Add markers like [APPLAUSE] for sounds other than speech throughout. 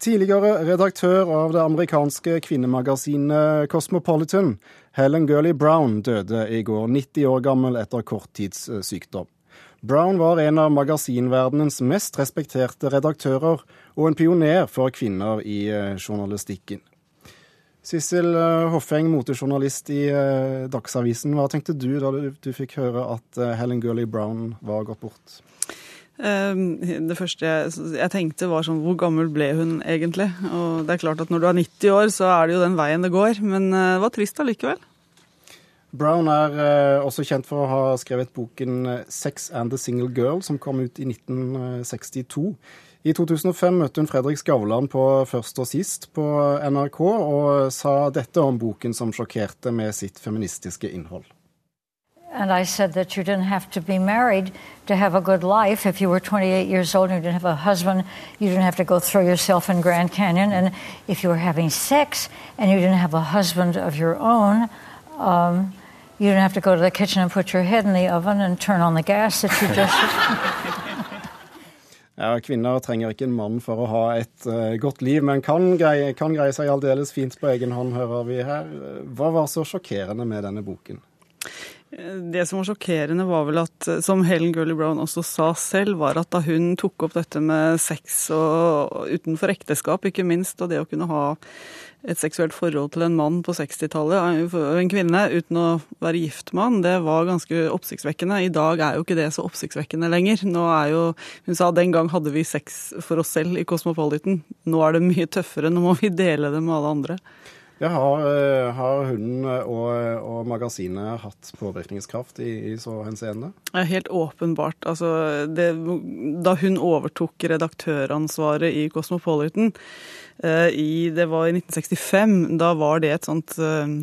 Tidligere redaktør av det amerikanske kvinnemagasinet Cosmopolitan, Helen Gurley Brown, døde i går 90 år gammel etter kort tids eh. Brown var en av magasinverdenens mest respekterte redaktører, og en pioner for kvinner i eh, journalistikken. Sissel eh, Hoffeng, motejournalist i Dagsavisen. Hva tenkte du da du fikk høre at Helen Gurley Brown var gått bort? Ehm, det første jeg, tenkte var sånn Hvor gammel ble hun egentlig? Og det er klart at når du er 90 år, så er det jo den veien det går. Men eh, det var trist allikevel. Brown er eh, også kjent for å ha skrevet boken 'Sex and the Single Girl', som kom ut i 1962. I 2005 møtte hun Fredrik Skavlan på Først og sist på NRK, og sa dette om boken som sjokkerte med sitt feministiske innhold. And I said that you didn't have to be married to have a good life. If you were 28 years old and you didn't have a husband, you didn't have to go throw yourself in Grand Canyon. And if you were having sex and you didn't have a husband of your own, um, you didn't have to go to the kitchen and put your head in the oven and turn on the gas that you just [LAUGHS] Ja, Kvinner trenger ikke en mann for å ha et uh, godt liv, men kan greie, kan greie seg aldeles fint på egen hånd, hører vi her. Hva var så sjokkerende med denne boken? Det som var sjokkerende, var vel at, som Helen Gurley Brown også sa selv, var at da hun tok opp dette med sex og utenfor ekteskap, ikke minst, og det å kunne ha et seksuelt forhold til en mann på 60-tallet, en kvinne, uten å være gift han, det var ganske oppsiktsvekkende. I dag er jo ikke det så oppsiktsvekkende lenger. Nå er jo, Hun sa den gang hadde vi sex for oss selv i Cosmopolitan. Nå er det mye tøffere, nå må vi dele det med alle andre. Ja, har, eh, har hunden og, og, magasinet hatt påvirkningskraft i, i så henseende? Ja, helt åpenbart. Altså, det, da hun overtok redaktøransvaret i Cosmopolitan, eh, i, det var i 1965, da var det et sånt eh,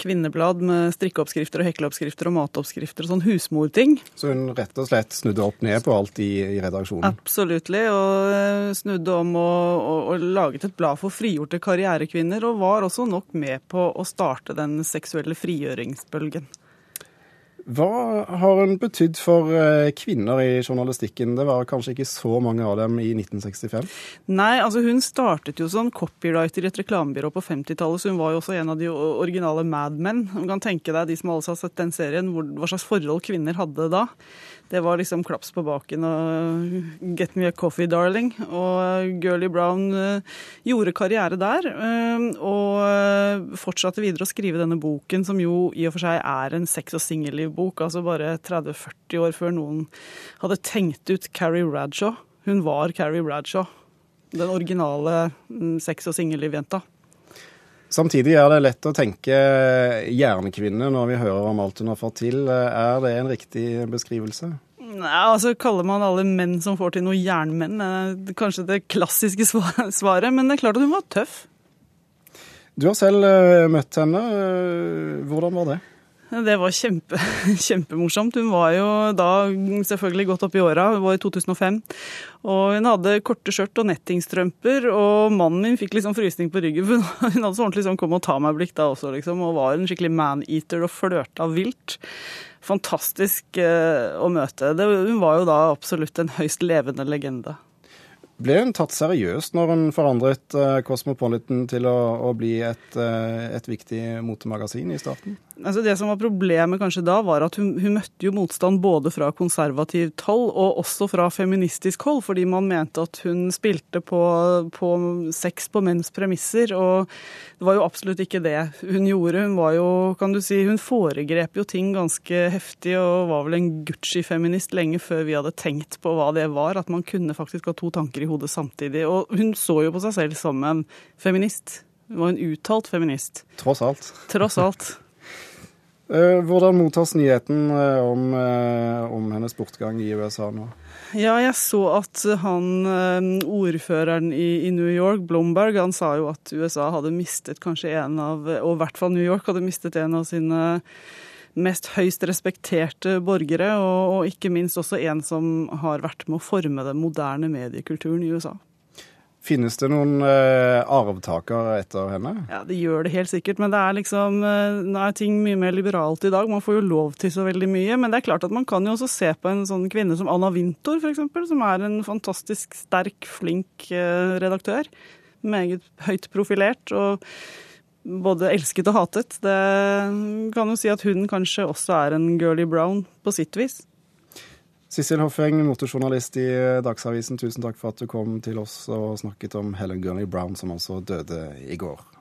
kvinneblad med strikkeoppskrifter og hekleoppskrifter og matoppskrifter og sånn husmorting. Så hun rett og slett snudde opp ned på alt i, i redaksjonen? Absolutt. Og eh, snudde om og, og, og, laget et blad for frigjorte karrierekvinner, og var også nok med på å starte den seksuelle frigjøringsbølgen. Hva har hun betydd for eh, kvinner i journalistikken? Det var kanskje ikke så mange av dem i 1965? Nei, altså hun startet jo som copywriter i et reklamebyrå på 50-tallet, så hun var jo også en av de originale Mad Men. Du kan tenke deg, de som alle har sett den serien, hva slags forhold kvinner hadde da. Det var liksom klaps på baken og 'get me a coffee, darling'. Og Girlie Brown uh, gjorde karriere der, og fortsatte videre å skrive denne boken, som jo i og for seg er en sex- og singellivbok. Altså bare 30-40 år før noen hadde tenkt ut Carrie Bradshaw. Hun var Carrie Bradshaw. Den originale um, sex- og singellivjenta. Samtidig er det lett å tenke jernkvinne når vi hører om alt hun har fått til. Er det en riktig beskrivelse? Nei, altså Kaller man alle menn som får til noe jernmenn? Kanskje det klassiske [LAUGHS] svaret, men det er klart at hun var tøff. Du har selv eh, møtt henne. Hvordan var det? Det var kjempe, [LAUGHS] kjempemorsomt. Hun var jo da selvfølgelig godt opp i åra, hun var i 2005. Og hun hadde korte skjørt og nettingstrømper, og mannen min fikk liksom frysning på ryggen. For hun [LAUGHS] hadde så ordentlig sånn kom og ta meg-blikk da også, liksom, og var en skikkelig man-eater og flørta vilt. Fantastisk eh, å møte. Det, hun var jo da absolutt en høyst levende legende. Ble hun tatt seriøst når hun forandret Cosmopolitan til å, å bli et, uh, et viktig motemagasin i starten? Altså det som var Problemet kanskje da, var at hun, hun, møtte jo motstand både fra konservativt hold og også fra feministisk hold, fordi man mente at hun spilte på, på sex på menns premisser. Og det var jo absolutt ikke det hun gjorde. Hun var jo, kan du si, hun foregrep jo ting ganske heftig og var vel en Gucci-feminist lenge før vi hadde tenkt på hva det var. At man kunne faktisk ha to tanker i hodet samtidig. Og hun så jo på seg selv som en feminist. Hun var en uttalt feminist. Tross alt. Tross alt. Eh, hvordan mottas nyheten eh, om, eh, om, hennes bortgang i USA nå? Ja, jeg så at han ordføreren i, i, New York, Blomberg, han sa jo at USA hadde mistet kanskje en av, og i hvert fall New York hadde mistet en av sine mest høyst respekterte borgere, og, og ikke minst også en som har vært med å forme den moderne mediekulturen i USA. Finnes det noen eh, arvtaker etter henne? Ja, Det gjør det helt sikkert. Men det er liksom, uh, nå er ting mye mer liberalt i dag. Man får jo lov til så veldig mye. Men det er klart at man kan jo også se på en sånn kvinne som Anna Wintor, f.eks., som er en fantastisk sterk, flink uh, redaktør. Meget høyt profilert og både elsket og hatet. Det kan jo si at hun kanskje også er en girly brown på sitt vis. Sissel Hoffeng, motorjournalist i Dagsavisen, tusen takk for at du kom til oss og snakket om Helen Gurney Brown, som altså døde i går.